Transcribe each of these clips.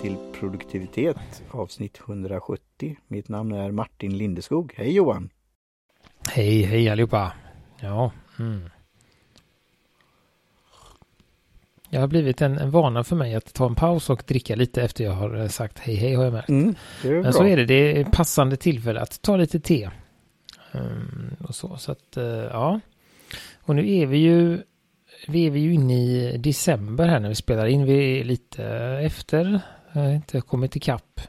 till produktivitet avsnitt 170. Mitt namn är Martin Lindeskog. Hej Johan! Hej, hej allihopa! Ja, mm. Jag har blivit en, en vana för mig att ta en paus och dricka lite efter jag har sagt hej hej har jag märkt. Mm, Men bra. så är det, det är passande tillfälle att ta lite te. Um, och så, så att uh, ja. Och nu är vi ju, vi är vi ju inne i december här när vi spelar in. Vi är lite efter, jag har inte kommit ikapp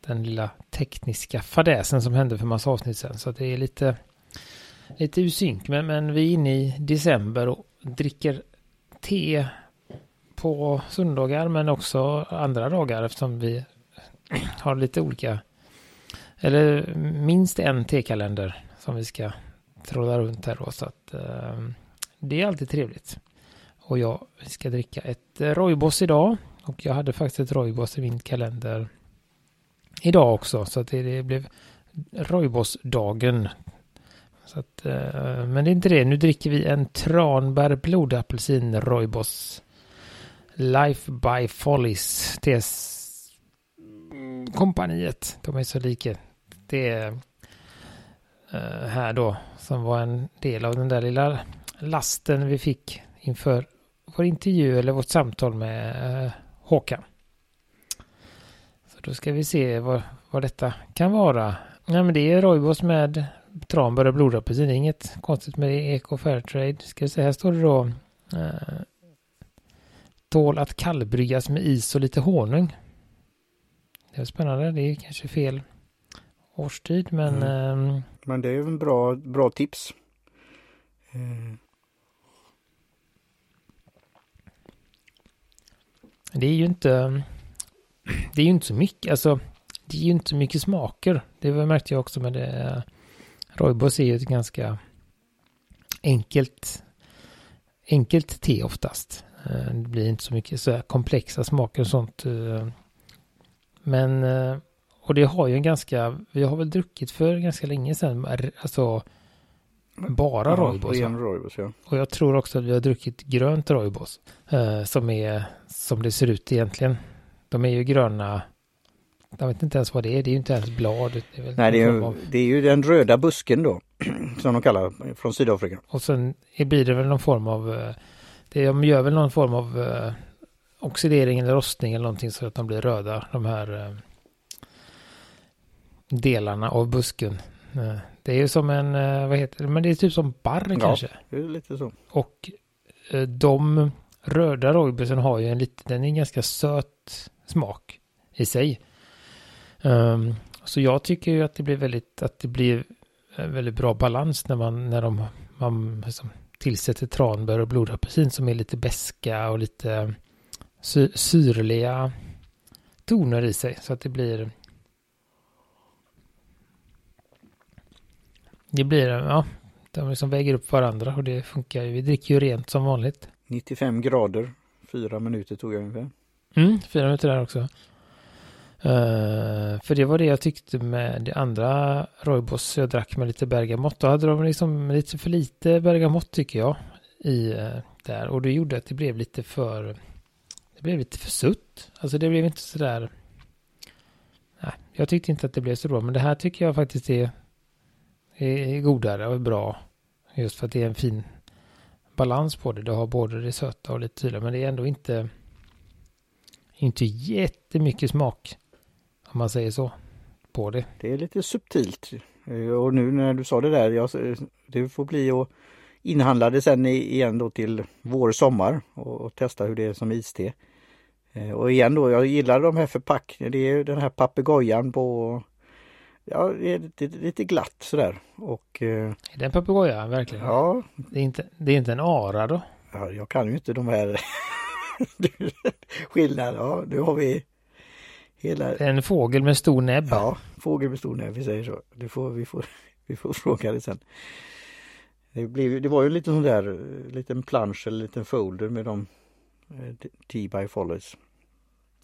den lilla tekniska fadäsen som hände för massa avsnitt sen. Så det är lite, lite ur synk. Men, men vi är inne i december och dricker te på söndagar men också andra dagar eftersom vi har lite olika eller minst en tekalender som vi ska trolla runt här då så att eh, det är alltid trevligt. Och jag ska dricka ett Roybos idag och jag hade faktiskt ett Roibos i min kalender idag också så att det, det blev Roibos-dagen. Så att, eh, men det är inte det. Nu dricker vi en tranbär blodapelsin Roibos Life by Follies. Det är kompaniet. De är så lika. Det är eh, här då som var en del av den där lilla lasten vi fick inför vår intervju eller vårt samtal med eh, Håkan. Så då ska vi se vad, vad detta kan vara. Ja, men det är Roibos med tranbär och blodapelsin. Det är inget konstigt med det. Eco Fairtrade. Ska vi se, här står det då. Uh, tål att kallbryggas med is och lite honung. Det är spännande. Det är kanske fel årstid men... Mm. Eh, men det är en bra, bra tips. Eh. Det är ju inte... Det är ju inte så mycket. Alltså, det är ju inte så mycket smaker. Det märkte jag också med det. Roibos är ju ett ganska enkelt enkelt te oftast. Eh, det blir inte så mycket så komplexa smaker och sånt. Eh. Men, eh, och det har ju en ganska, vi har väl druckit för ganska länge sedan, alltså bara ja, Roibos. Roibos ja. Och jag tror också att vi har druckit grönt Roibos. som är som det ser ut egentligen. De är ju gröna. Jag vet inte ens vad det är. Det är ju inte ens blad. Det är Nej, det är, ju, av... det är ju den röda busken då. Som de kallar från Sydafrika. Och sen blir det väl någon form av det, de gör väl någon form av eh, oxidering eller rostning eller någonting så att de blir röda, de här eh, delarna av busken. Det är ju som en, eh, vad heter det, men det är typ som barr ja, kanske. det är lite så. Och eh, de röda roibusen har ju en lite, den är en ganska söt smak i sig. Um, så jag tycker ju att det blir väldigt, att det blir väldigt bra balans när man, när de, man liksom, tillsätter tranbär och blodapelsin som är lite beska och lite sy syrliga toner i sig. Så att det blir... Det blir, ja, de liksom väger upp varandra och det funkar ju. Vi dricker ju rent som vanligt. 95 grader, fyra minuter tog jag ungefär. Mm, fyra minuter där också. Uh, för det var det jag tyckte med det andra Roibos jag drack med lite bergamott. Då hade de liksom lite för lite bergamott tycker jag i uh, där. Och det gjorde att det blev lite för det blev lite för sutt. Alltså det blev inte sådär Nej, jag tyckte inte att det blev så bra. Men det här tycker jag faktiskt är, är godare och bra. Just för att det är en fin balans på det. Det har både det söta och lite syrliga. Men det är ändå inte inte jättemycket smak om man säger så, på det. Det är lite subtilt. Eh, och nu när du sa det där, jag, det får bli att inhandla det sen igen då till vår, sommar och, och testa hur det är som iste. Eh, och igen då, jag gillar de här förpackningarna. Det är den här papegojan på Ja, det är lite, lite glatt sådär. Och, eh, är det en papegoja verkligen? Ja. Det är, inte, det är inte en ara då? Ja, jag kan ju inte de här skillnaderna. Ja, nu har vi hela... En fågel med stor näbb. Ja, fågel med stor näbb, vi säger så. Det får, vi, får, vi får fråga det sen. Det, blev, det var ju en liten sån där liten plansch eller liten folder med de eh, T by Follies.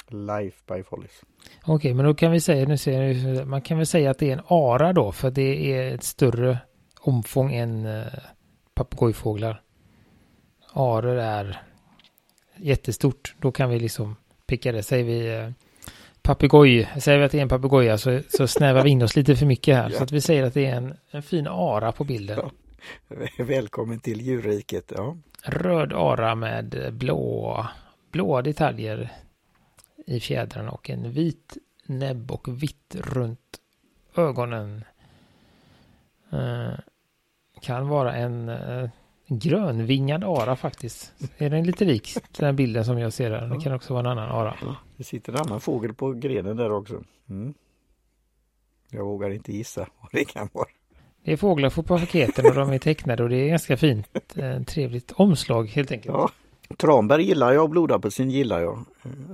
Life by Follies. Okej, okay, men då kan vi säga, nu ser man kan väl säga att det är en ara då, för det är ett större omfång än eh, papegojfåglar. Aror är jättestort. Då kan vi liksom picka det. Säger vi papegoj, säger vi att det är en papegoja så, så snävar vi in oss lite för mycket här. Ja. Så att vi säger att det är en, en fin ara på bilden. Ja. Välkommen till djurriket. Ja. Röd ara med blå, blåa detaljer i fjädrarna och en vit näbb och vitt runt ögonen. Uh, kan vara en uh, grönvingad ara faktiskt. Är den lite lik den bilden som jag ser här? Det kan också vara en annan ara. Det sitter en annan fågel på grenen där också. Mm. Jag vågar inte gissa vad det kan vara. Det är fåglar på paketen och de är tecknade och det är ganska fint. Eh, trevligt omslag helt enkelt. Ja. Tranberg gillar jag och blodapelsin gillar jag.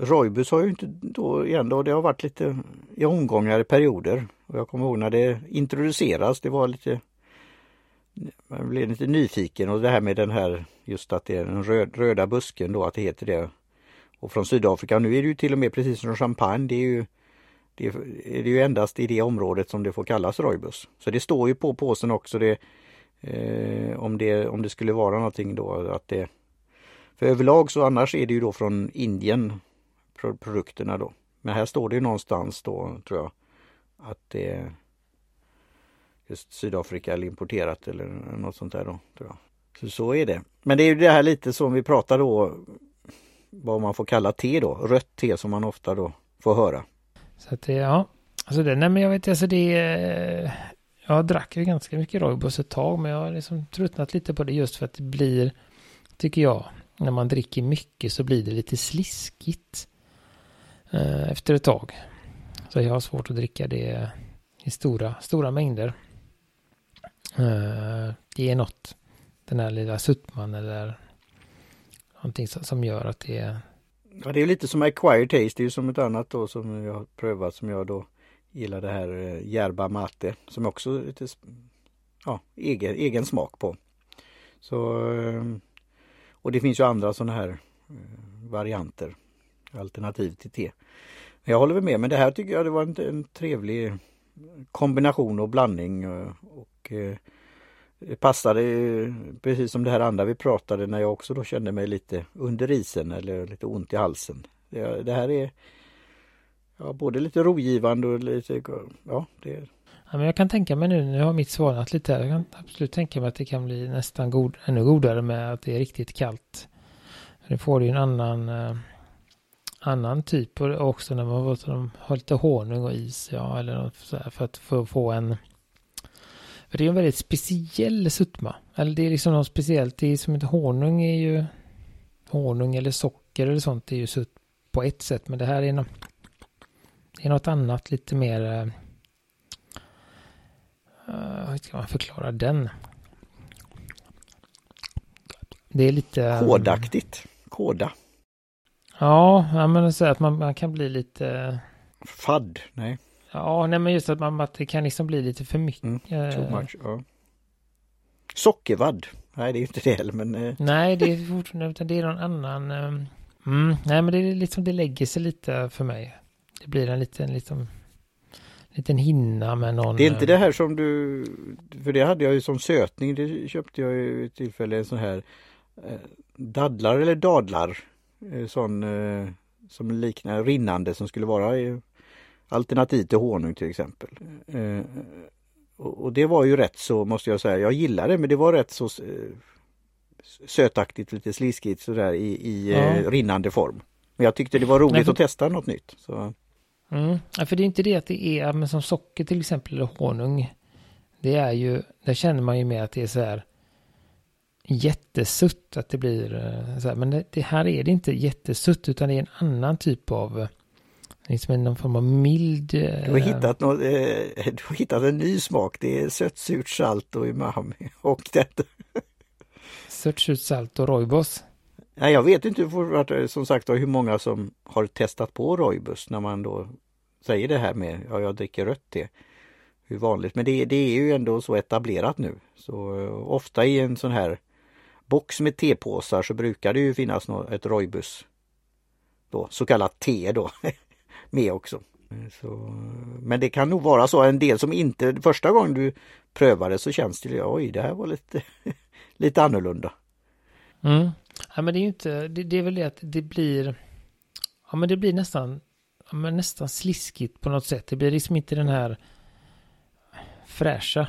Roibus har ju inte då igen då, det har varit lite i omgångar i perioder. Och jag kommer ihåg när det introduceras, det var lite man blev lite nyfiken och det här med den här just att det är den röd, röda busken då att det heter det. Och från Sydafrika, nu är det ju till och med precis som champagne, det är ju det är, det är ju endast i det området som det får kallas rojbus. Så det står ju på påsen också det, eh, om, det, om det skulle vara någonting då att det för överlag så annars är det ju då från Indien produkterna då. Men här står det ju någonstans då tror jag att det just Sydafrika eller importerat eller något sånt där då. Tror jag. Så, så är det. Men det är ju det här lite som vi pratar då vad man får kalla te då, rött te som man ofta då får höra. Så att det, ja. Alltså det, nej men jag vet alltså det, eh, jag drack ju ganska mycket Roibos ett tag men jag har liksom tröttnat lite på det just för att det blir, tycker jag, när man dricker mycket så blir det lite sliskigt eh, efter ett tag. Så jag har svårt att dricka det i stora, stora mängder. Eh, det är något, den här lilla suttman eller någonting som gör att det är Ja, det är lite som acquired taste, det är ju som ett annat då som jag har prövat som jag då gillar det här eh, järba mate som också är lite ja, egen, egen smak på. Så ehm, och det finns ju andra sådana här eh, varianter, alternativ till te. Jag håller med, men det här tycker jag det var en, en trevlig kombination och blandning eh, och eh, det passade precis som det här andra vi pratade när jag också då kände mig lite under isen eller lite ont i halsen. Det, det här är ja, både lite rogivande och lite, ja det. Ja, men jag kan tänka mig nu, nu har mitt svalnat lite här, jag kan absolut tänka mig att det kan bli nästan god, ännu godare med att det är riktigt kallt. Det får ju en annan, eh, annan typ och också när man har lite honung och is, ja, eller något så här, för att få, få en för det är en väldigt speciell sutma. Eller det är liksom något speciellt. Det är som ett honung är ju honung eller socker eller sånt det är ju sutt på ett sätt. Men det här är något, det är något annat lite mer eh, hur ska man förklara den? Det är lite... Kodaktigt. Koda. Ja, men så att man, man kan bli lite... Fadd, nej. Ja, nej men just att, man, att det kan liksom bli lite för mycket. Mm, too much, ja. Sockervadd. Nej, det är inte det heller, men... Eh. Nej, det är fortfarande, utan det är någon annan... Eh, mm, nej, men det är liksom, det lägger sig lite för mig. Det blir en liten, liksom, liten hinna med någon... Det är inte det här som du... För det hade jag ju som sötning, det köpte jag ju ett tillfälle, en sån här eh, dadlar eller dadlar. Sån som liknar rinnande som skulle vara alternativ till honung till exempel. Eh, och det var ju rätt så måste jag säga, jag gillar det men det var rätt så eh, sötaktigt, lite sliskigt sådär i, i eh, ja. rinnande form. Men jag tyckte det var roligt Nej, för... att testa något nytt. Så. Mm. Ja, för det är inte det att det är, men som socker till exempel eller honung. Det är ju, där känner man ju med att det är så här jättesutt att det blir så här. Men det, det, här är det inte jättesutt utan det är en annan typ av Liksom någon form av mild... Du har, eh, hittat något, eh, du har hittat en ny smak. Det är sött, surt, salt och umami. Och detta. Sött, surt, salt och roibos. Nej, jag vet inte eh, som sagt hur många som har testat på Roibus när man då säger det här med ja, jag dricker rött te. Hur vanligt, men det, det är ju ändå så etablerat nu. Så eh, ofta i en sån här box med tepåsar så brukar det ju finnas ett roibus. Då, så kallat te då. med också. Så, men det kan nog vara så en del som inte första gången du prövar det så känns det oj det här var lite, lite annorlunda. Mm. Ja men det är ju inte, det, det, är väl det att det blir, ja men det blir nästan, men nästan sliskigt på något sätt. Det blir liksom inte den här fräscha.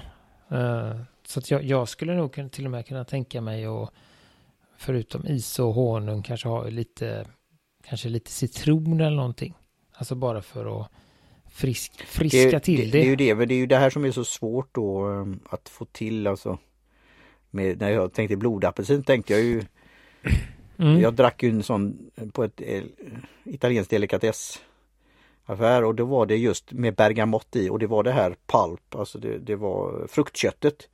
Uh, så att jag, jag, skulle nog till och med kunna tänka mig att förutom is och honung kanske ha lite kanske lite citron eller någonting. Alltså bara för att frisk, friska det, till det. Det är ju det, men det är ju det här som är så svårt då um, att få till alltså. Med, när jag tänkte blodapelsin tänkte jag ju mm. Jag drack ju en sån på ett eh, italienskt delikatessaffär och då var det just med bergamott i och det var det här palp, alltså det, det var fruktköttet.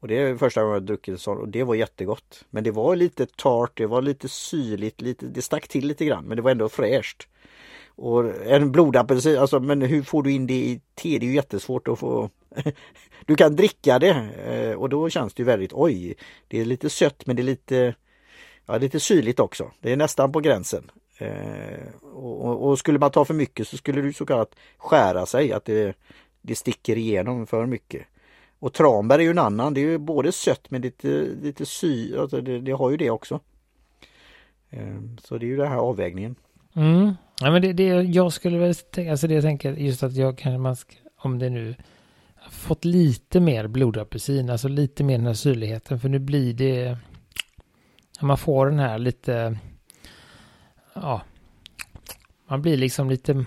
Och det är första gången jag druckit sån och det var jättegott. Men det var lite tart, det var lite syrligt, lite, det stack till lite grann men det var ändå fräscht. Och en blodapelsin, alltså men hur får du in det i te? Det är ju jättesvårt att få. Du kan dricka det eh, och då känns det väldigt oj. Det är lite sött men det är lite Ja, lite syrligt också. Det är nästan på gränsen. Eh, och, och, skulle man ta för mycket så skulle det så kallat skära sig, att det, det sticker igenom för mycket. Och tranbär är ju en annan, det är ju både sött men lite, lite sy, alltså det, det har ju det också. Eh, så det är ju den här avvägningen. Mm. Ja, men det, det jag skulle väl tänka, alltså det jag tänker just att jag kanske man ska, om det nu fått lite mer blodapelsin, alltså lite mer den här syrligheten, för nu blir det man får den här lite, ja, man blir liksom lite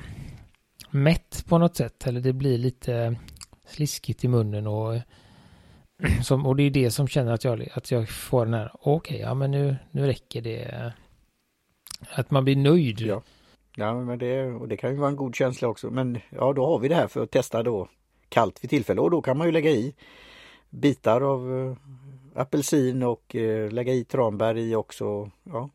mätt på något sätt, eller det blir lite sliskigt i munnen och som, och det är det som känner att jag, att jag får den här, okej, okay, ja men nu, nu räcker det. Att man blir nöjd. Ja. Ja, men det, och det kan ju vara en god känsla också. Men ja, då har vi det här för att testa då kallt vid tillfälle och då kan man ju lägga i bitar av eh, apelsin och eh, lägga i tranbär i också. Ja,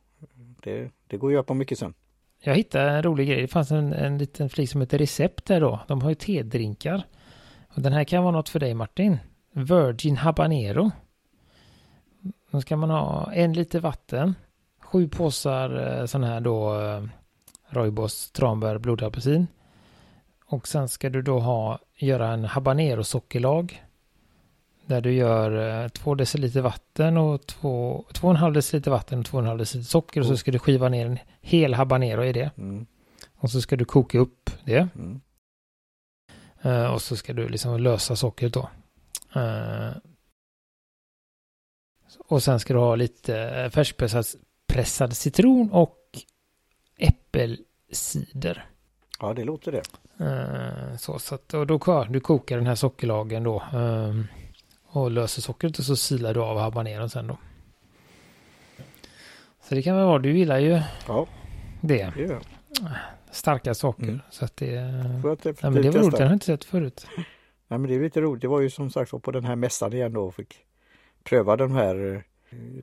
det, det går att göra på mycket sen. Jag hittade en rolig grej. Det fanns en, en liten flik som heter recept där då. De har ju tedrinkar. Och den här kan vara något för dig Martin. Virgin habanero. Då ska man ha en liter vatten. Sju påsar eh, sån här då eh, Roibos tranbär blodapelsin. Och sen ska du då ha, göra en habanero sockerlag. Där du gör 2 eh, deciliter vatten och 2,5 deciliter vatten och 2,5 deciliter socker. Och så ska du skiva ner en hel habanero i det. Mm. Och så ska du koka upp det. Mm. Uh, och så ska du liksom lösa sockret då. Uh, och sen ska du ha lite färskpressad citron och äppelcider. Ja, det låter det. Uh, så, så att, och då du kokar den här sockerlagen då. Uh, och löser sockret och så silar du av habaneron sen då. Så det kan väl vara, du gillar ju ja, det. det gör Starka saker. Mm. Så att det... Ja, men det var roligt, jag har inte sett förut. Nej men det är lite roligt. Det var ju som sagt på den här mässan igen då och fick pröva de här eh,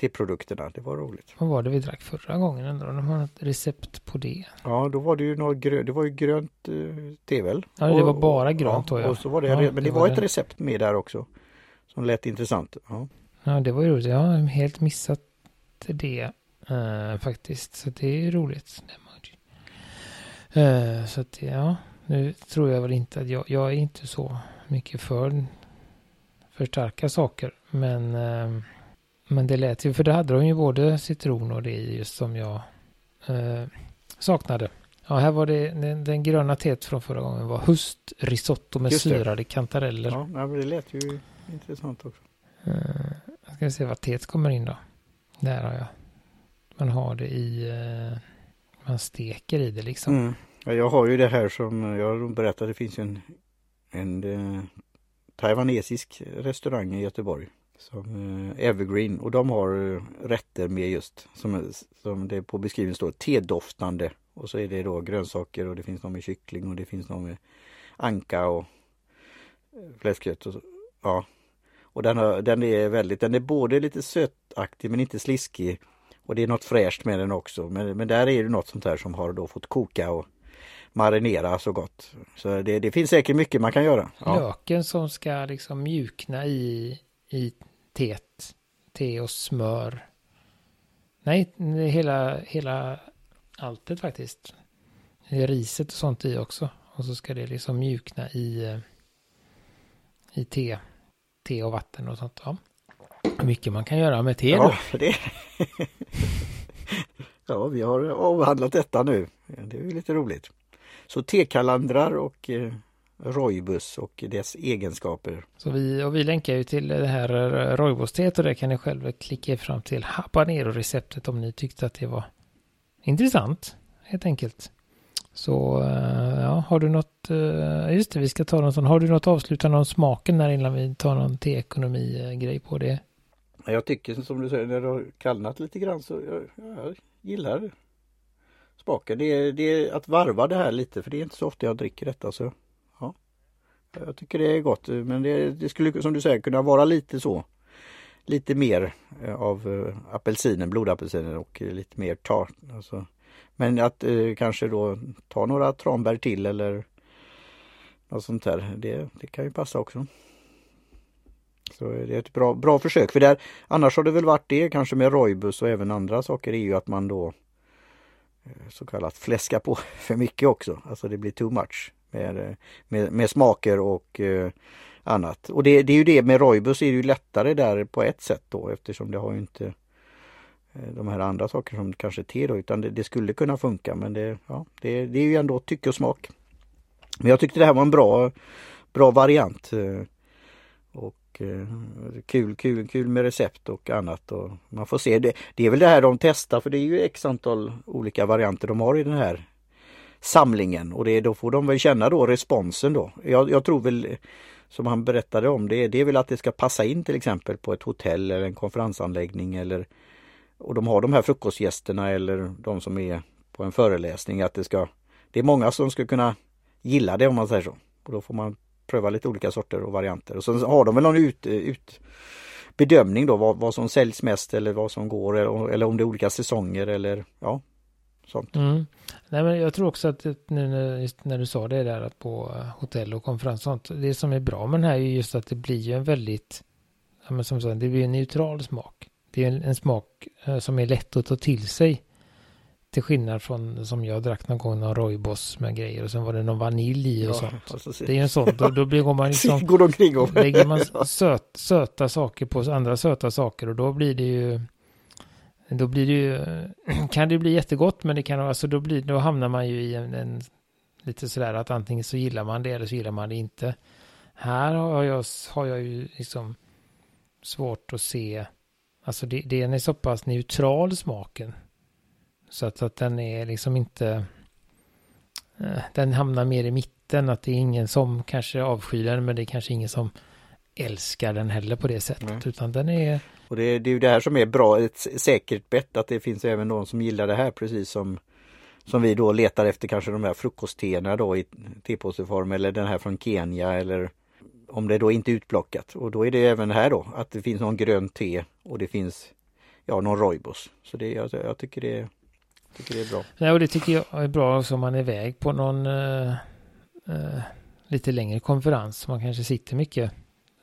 koncentrerade teprodukterna. Det var roligt. Vad var det vi drack förra gången? Om de har något recept på det? Ja, då var det ju något grönt. Det var ju grönt eh, te väl? Ja, det var bara grönt då ja. Och så var det, ja, men det, det var, var ett det. recept med där också. Som lät intressant. Ja, ja det var ju roligt. Jag har helt missat det uh, faktiskt. Så det är ju roligt. Uh, så att ja, nu tror jag väl inte att jag, jag är inte så mycket för för starka saker. Men uh, men det lät ju, för det hade de ju både citron och det i just som jag eh, saknade. Ja, här var det den, den gröna teet från förra gången var höstrisotto med syrade kantareller. Ja, det lät ju intressant också. Eh, jag ska se vad teet kommer in då. Där har jag. Man har det i, eh, man steker i det liksom. Mm. Ja, jag har ju det här som jag berättade, det finns en, en eh, taiwanesisk restaurang i Göteborg som eh, Evergreen och de har eh, rätter med just som, som det på beskrivningen står tedoftande och så är det då grönsaker och det finns någon med kyckling och det finns någon med anka och eh, fläskkött och så, ja. Och den, har, den är väldigt, den är både lite sötaktig men inte sliskig och det är något fräscht med den också. Men, men där är det något sånt här som har då fått koka och marinera så gott. Så det, det finns säkert mycket man kan göra. Ja. Löken som ska liksom mjukna i, i teet, te och smör. Nej, hela, hela alltet faktiskt. Det är riset och sånt i också. Och så ska det liksom mjukna i, eh, i te, te och vatten och sånt. Ja. Mycket man kan göra med te ja, det. Ja, vi har avhandlat detta nu. Det är lite roligt. Så tekalandrar och rojbus och dess egenskaper. Så vi, och vi länkar ju till det här rojbus-teet och det kan ni själva klicka fram till habanero-receptet om ni tyckte att det var intressant helt enkelt. Så eh, ja, har du något, eh, just det, vi ska ta någon sån, har du något avslutande om smaken där innan vi tar någon teekonomi-grej på det? Jag tycker som du säger när det har kallnat lite grann så jag, jag gillar smaken. Det är, det är att varva det här lite för det är inte så ofta jag dricker detta så. Jag tycker det är gott men det, det skulle som du säger kunna vara lite så lite mer eh, av eh, apelsinen, blodapelsinen och lite mer tart. Alltså, men att eh, kanske då ta några tranbär till eller något sånt där. Det, det kan ju passa också. Så det är ett bra, bra försök. För där, annars har det väl varit det kanske med rojbus och även andra saker är ju att man då eh, så kallat fläska på för mycket också. Alltså det blir too much med, eh, med, med smaker och eh, annat. Och det, det, är ju det med Roibus är det ju lättare där på ett sätt då eftersom det har ju inte eh, de här andra sakerna som kanske te då, utan det, det, skulle kunna funka men det, ja, det, det, är ju ändå tycke och smak. Men jag tyckte det här var en bra, bra variant. Eh, och kul, kul, kul med recept och annat. Och man får se, det, det är väl det här de testar för det är ju x antal olika varianter de har i den här samlingen och det, då får de väl känna då responsen då. Jag, jag tror väl som han berättade om det, det är väl att det ska passa in till exempel på ett hotell eller en konferensanläggning eller och de har de här frukostgästerna eller de som är på en föreläsning att det ska Det är många som ska kunna gilla det om man säger så. Och då får man pröva lite olika sorter och varianter. Och sen har de väl någon ut, ut bedömning då vad, vad som säljs mest eller vad som går eller, eller om det är olika säsonger eller ja sånt. Mm. Nej men jag tror också att nu när, när du sa det där att på hotell och konferens och sånt. Det som är bra med den här är just att det blir ju en väldigt ja, men som sagt, det blir en neutral smak. Det är en, en smak eh, som är lätt att ta till sig. Till skillnad från som jag drack någon gång någon rojboss med grejer och sen var det någon vanilj i och ja, sånt. Det är en sån, då, då blir man liksom... Går omkring och... lägger man söt, söta saker på andra söta saker och då blir det ju... Då blir det ju... Kan det bli jättegott men det kan alltså då blir då hamnar man ju i en, en lite sådär att antingen så gillar man det eller så gillar man det inte. Här har jag, har jag ju liksom svårt att se Alltså det, den är så pass neutral smaken. Så att, att den är liksom inte... Eh, den hamnar mer i mitten. Att det är ingen som kanske avskyr den. Men det är kanske ingen som älskar den heller på det sättet. Nej. Utan den är... Och det, det är ju det här som är bra, ett säkert bett. Att det finns även någon som gillar det här precis som som vi då letar efter kanske de här frukostteerna då i tepåseform eller den här från Kenya eller om det då inte är utplockat. Och då är det även här då att det finns någon grön te och det finns ja, någon rojbos. Så det, jag, jag tycker, det, tycker det är bra. Ja, och det tycker jag är bra också om man är iväg på någon eh, eh, lite längre konferens. Man kanske sitter mycket.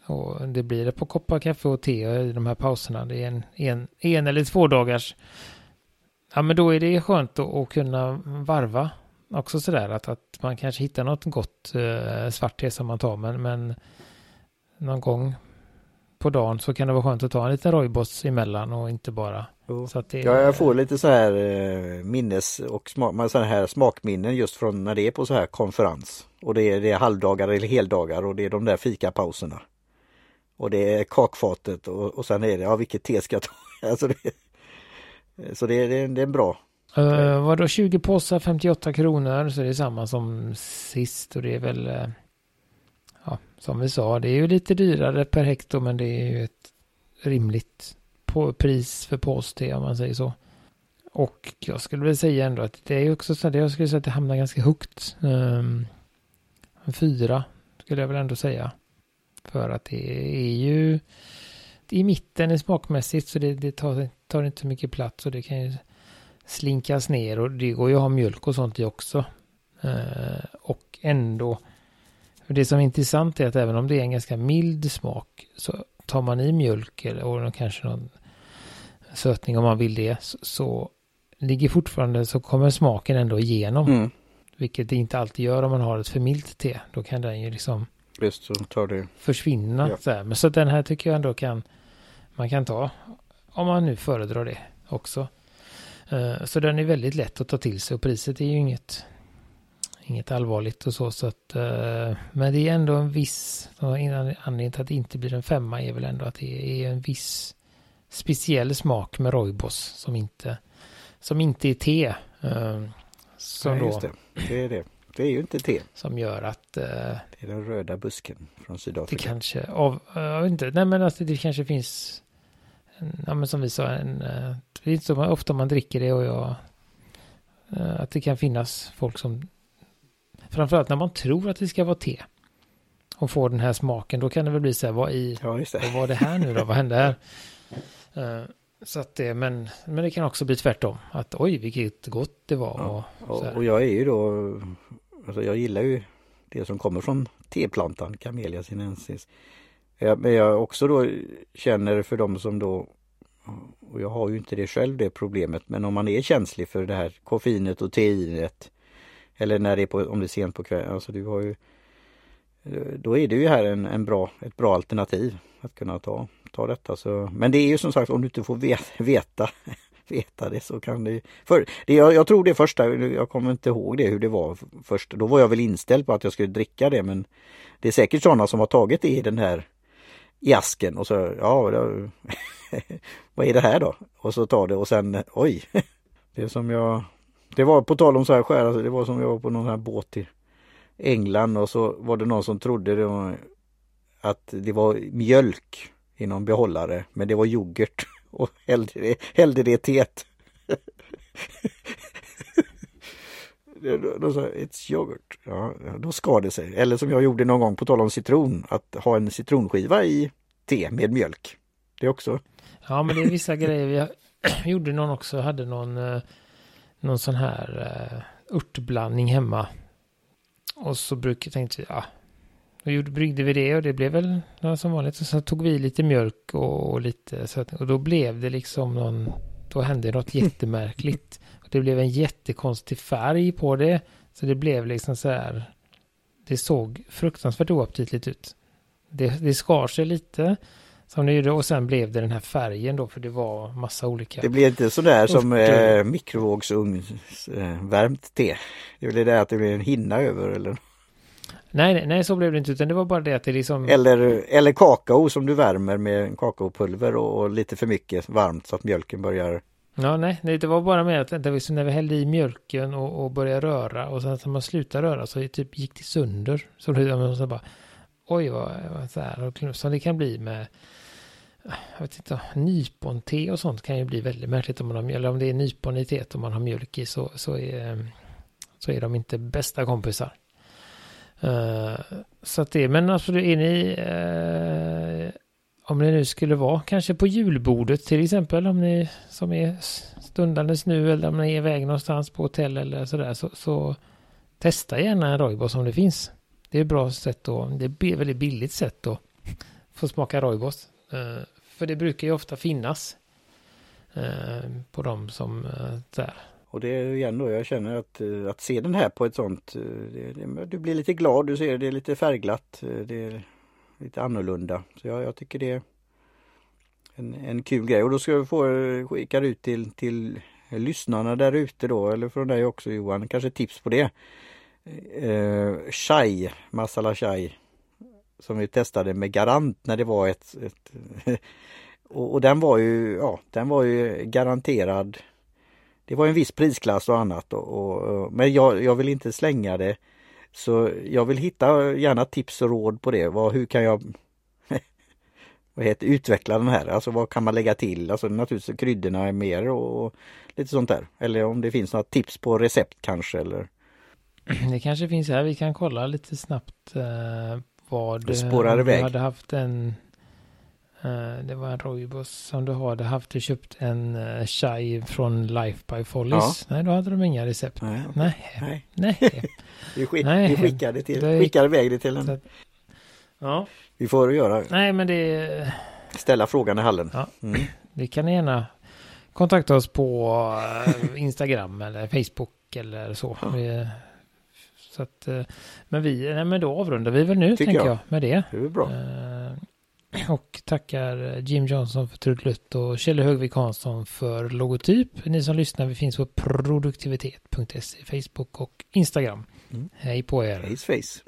Och det blir det på koppar kaffe och te i de här pauserna. Det är en, en, en eller två dagars. Ja, men då är det skönt att, att kunna varva också sådär att, att man kanske hittar något gott eh, svart te som man tar men, men någon gång på dagen så kan det vara skönt att ta en liten rojboss emellan och inte bara. Oh. Så det, ja, jag får lite så här eh, minnes och smak, så här smakminnen just från när det är på så här konferens. Och det är, det är halvdagar eller heldagar och det är de där fikapauserna. Och det är kakfatet och, och sen är det, ja vilket te ska jag ta? alltså det, så det, det, det är en bra Uh, vadå 20 påsar 58 kronor så det är samma som sist och det är väl uh, ja, som vi sa, det är ju lite dyrare per hekto men det är ju ett rimligt på pris för påste om man säger så. Och jag skulle väl säga ändå att det är också så att jag skulle säga att det hamnar ganska högt. Um, fyra skulle jag väl ändå säga. För att det är ju i mitten är smakmässigt så det, det tar, tar inte mycket plats och det kan ju slinkas ner och det går ju att ha mjölk och sånt i också. Eh, och ändå, det som är intressant är att även om det är en ganska mild smak så tar man i mjölk eller, kanske någon sötning om man vill det så, så ligger fortfarande så kommer smaken ändå igenom. Mm. Vilket det inte alltid gör om man har ett för milt te. Då kan den ju liksom Visst, så tar det. försvinna. Ja. Så här. Men så den här tycker jag ändå kan man kan ta om man nu föredrar det också. Eh, så den är väldigt lätt att ta till sig och priset är ju inget, inget allvarligt och så. så att, eh, men det är ändå en viss, anledningen till att det inte blir en femma är väl ändå att det är en viss speciell smak med Roibos som inte, som inte är te. Eh, som Nej, just det. det är det. Det är ju inte te. Som gör att... Uh, det är den röda busken från Sydafrika. Det kanske, av, jag vet inte, nej men alltså det kanske finns, en, ja men som vi sa, en, uh, det är inte så ofta man dricker det och jag, uh, att det kan finnas folk som, framförallt när man tror att det ska vara te och får den här smaken, då kan det väl bli så här, vad i, ja, vad var det här nu då, vad hände här? Så att det, men, men det kan också bli tvärtom. Att oj, vilket gott det var. Ja, och, och, jag är ju då Alltså jag gillar ju det som kommer från teplantan Camellia sinensis. Men jag också då känner för dem som då och jag har ju inte det själv det problemet men om man är känslig för det här koffeinet och teinet eller när det är på, om det är sent på kvällen, alltså du har ju eh, då är det ju här en, en bra, ett bra alternativ att kunna ta, ta detta. Så, men det är ju som sagt om du inte får veta, veta veta det så kan det för det, jag, jag, tror det första, jag kommer inte ihåg det hur det var först. Då var jag väl inställd på att jag skulle dricka det men det är säkert sådana som har tagit det i den här i asken och så ja, då, vad är det här då? Och så tar det och sen oj, det som jag det var på tal om så här skär, alltså, det var som jag var på någon här båt i England och så var det någon som trodde det var, att det var mjölk i någon behållare men det var yoghurt och hällde det, hällde det i teet. Då sa jag, it's yoghurt. Ja, då skar det sig. Eller som jag gjorde någon gång på tal om citron, att ha en citronskiva i te med mjölk. Det också. Ja, men det är vissa grejer. Jag gjorde någon också, hade någon, eh, någon sån här eh, uh, örtblandning hemma. Och så brukar jag tänkte, ja, då bryggde vi det och det blev väl som vanligt. Och så tog vi lite mjölk och, och lite så att, och då blev det liksom någon, då hände något jättemärkligt. Och det blev en jättekonstig färg på det. Så det blev liksom så här, det såg fruktansvärt oaptitligt ut. Det, det skar sig lite. Som det gjorde och sen blev det den här färgen då för det var massa olika. Det blev inte sådär som eh, mikrovågsugnsvärmt eh, te. Det blev det att det blev en hinna över eller? Nej, nej, så blev det inte utan det var bara det att det liksom... Eller, eller kakao som du värmer med kakaopulver och, och lite för mycket varmt så att mjölken börjar... Ja, nej, nej det var bara med att det var när vi hällde i mjölken och, och började röra och sen när man slutade röra så typ gick det sönder. Så det så bara, oj vad, vad så här, som det kan bli med jag vet inte, nyponte och sånt kan ju bli väldigt märkligt om man har mjölk, eller om det är nypon i teet om man har mjölk i så, så, är, så är de inte bästa kompisar. Uh, så att det, men alltså är ni, uh, om det nu skulle vara kanske på julbordet till exempel, om ni som är stundandes nu eller om ni är iväg någonstans på hotell eller sådär, så, så testa gärna en roibos om det finns. Det är ett bra sätt och det är ett väldigt billigt sätt att få smaka roibos. Uh, eh, för det brukar ju ofta finnas på de som där och det är igen då jag känner att, eh, att se den här på ett sånt, eh, det, det, du blir lite glad, du ser det är lite färgglatt, eh, det är lite annorlunda. Så jag, jag tycker det är en, en kul grej och då ska vi få skicka ut till, till lyssnarna där ute då, eller från dig också Johan, kanske tips på det. Eh, chai, masala chai, som vi testade med Garant när det var ett, ett och, och, den var ju, ja, den var ju garanterad det var en viss prisklass och annat. Och, och men jag, jag, vill inte slänga det. Så jag vill hitta gärna tips och råd på det. Vad, hur kan jag vad heter, utveckla den här? Alltså vad kan man lägga till? Alltså naturligtvis kryddorna är mer och, och lite sånt där. Eller om det finns några tips på recept kanske eller Det kanske finns här. Vi kan kolla lite snabbt eh, vad du hade haft en Eh, det var en rooibos som du hade haft och köpt en uh, chai från Life by Follies. Ja. Nej, då hade de inga recept. Nej. Nej. Nej. Vi, skick, Nej. vi skickade, till, det, skickade iväg det till en. ja. Vi får göra. Nej, men det... Ställa frågan i hallen. Ja. Mm. Det kan gärna kontakta oss på uh, Instagram eller Facebook eller så. Ja. Vi, så att, men vi, nej men då avrundar vi väl nu Tycker tänker jag. jag med det. Det är bra. och tackar eh, Jim Johnson för trudelutt och Kjell Högvik Hansson för logotyp. Ni som lyssnar, vi finns på produktivitet.se, Facebook och Instagram. Mm. Hej på er! Hej face!